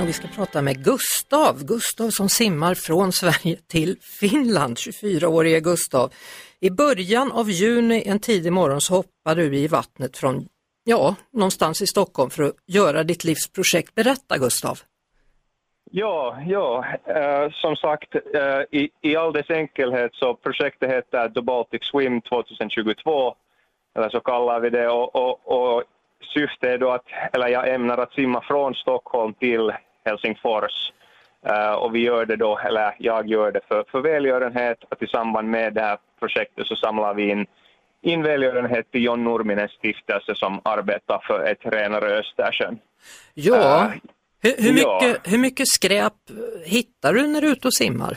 Och vi ska prata med Gustav, Gustav som simmar från Sverige till Finland, 24-årige Gustav. I början av juni en tidig morgon så hoppar du i vattnet från, ja, någonstans i Stockholm för att göra ditt livs projekt. Berätta Gustav. Ja, ja. Eh, som sagt, eh, i, i all dess enkelhet så projektet heter The Baltic Swim 2022, eller så kallar vi det, och, och, och syftet är då att, eller jag ämnar att simma från Stockholm till Helsingfors. Eh, och vi gör det då, eller jag gör det för, för välgörenhet, att i samband med det här projektet så samlar vi in in välgörenhet till John Nurminens stiftelse som arbetar för ett renare Östersjön. Ja, Eh, hur, hur, ja. mycket, hur mycket skräp hittar du när du är ute och simmar?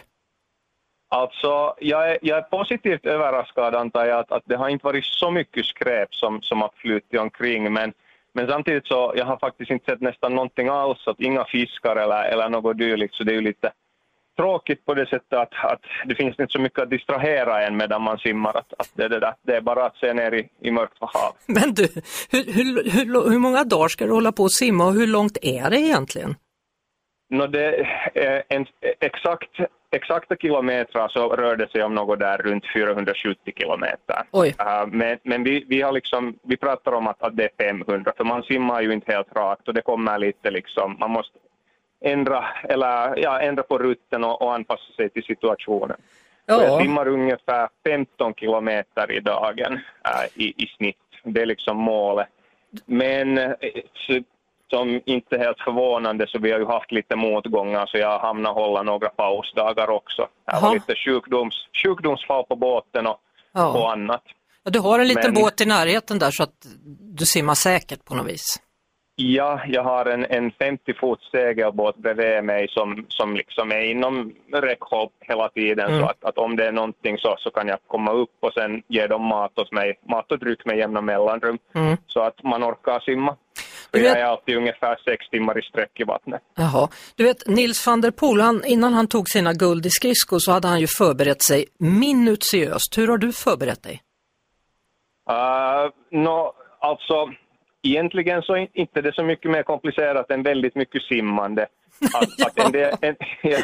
Alltså, jag är, jag är positivt överraskad antar jag att, att det har inte varit så mycket skräp som, som har flutit omkring men, men samtidigt så jag har faktiskt inte sett nästan någonting alls, att inga fiskar eller, eller något dylikt så det är ju lite tråkigt på det sättet att, att det finns inte så mycket att distrahera en medan man simmar, att, att det, det, det är bara att se ner i, i mörkt hav. Men du, hur, hur, hur, hur många dagar ska du hålla på och simma och hur långt är det egentligen? Nå, det, är en, exakt, exakta kilometrar så rör det sig om något där runt 470 kilometer. Uh, men men vi, vi, har liksom, vi pratar om att, att det är 500, för man simmar ju inte helt rakt och det kommer lite liksom, man måste ändra, eller, ja, ändra på rutten och, och anpassa sig till situationen. Och Jag simmar ungefär 15 kilometer i dagen uh, i, i snitt. Det är liksom målet. Men eh, som inte helt förvånande så vi har ju haft lite motgångar så jag har hamnat hålla några pausdagar också. Jaha. var lite sjukdoms, sjukdomsfall på båten och, Ja. och annat. Ja, du har en liten Men- båt i närheten där så att du simmar säkert på något vis. Ja, jag har en, en 50-fots segelbåt bredvid mig som, som liksom är inom räckhåll hela tiden. Mm. Så att, att om det är någonting så, så kan jag komma upp och sen ge dem mat åt mig, mat och dryck med jämna mellanrum. Mm. Så att man orkar simma. Vet- jag alltid ungefär sex timmar i sträck i vattnet. Jaha. Du vet, Nils van der Poel, han, innan han tog sina guld i skridskor så hade han ju förberett sig minutiöst. Hur har du förberett dig? Uh, nå, alltså, egentligen så är inte det så mycket mer komplicerat än väldigt mycket simmande. Att, att en, del, en, ja,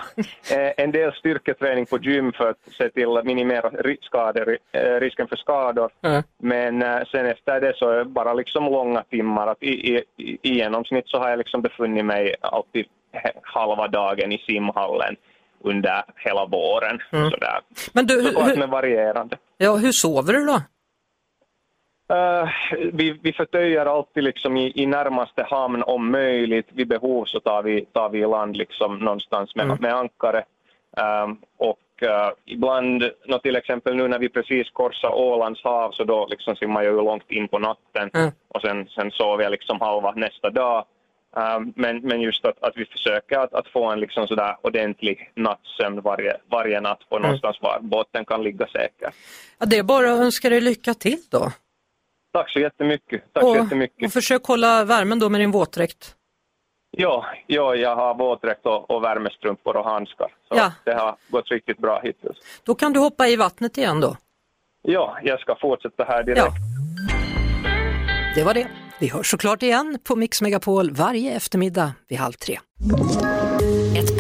eh, en del styrketräning på gym för att se till att minimera skador, eh, risken för skador. Mm. Men eh, sen efter det så är det bara liksom långa timmar. Att i, i, i genomsnitt så har jag liksom befunnit mig alltid halva dagen i simhallen under hela våren. Sådär. Men du, hur, hur, varierande. ja, hur sover du då? Eh, vi, vi förtöjer alltid liksom i, i närmaste hamn om möjligt. Vid behov så tar vi, tar vi i land liksom någonstans med, Mm. med ankare. Ehm, och eh, ibland, nå, till exempel nu när vi precis korsar Ålands hav så då liksom simmar jag ju långt in på natten Mm. och sen, sen sover jag liksom halva nästa dag. Men, men just att, att vi försöker att, att få en liksom sådär ordentlig nattsömn varje, varje natt på någonstans var båten kan ligga säker. Ja, det är bara att önska dig lycka till då. Tack så jättemycket. Tack så Och, jättemycket. och försök hålla värmen då med din våtdräkt. Ja, ja, jag har våtdräkt och, och värmestrumpor och handskar. Så Ja. det har gått riktigt bra hittills. Då kan du hoppa i vattnet igen då. Ja, jag ska fortsätta här direkt. Ja. Det var det. Vi hörs såklart igen på Mix Megapol varje eftermiddag vid halv tre.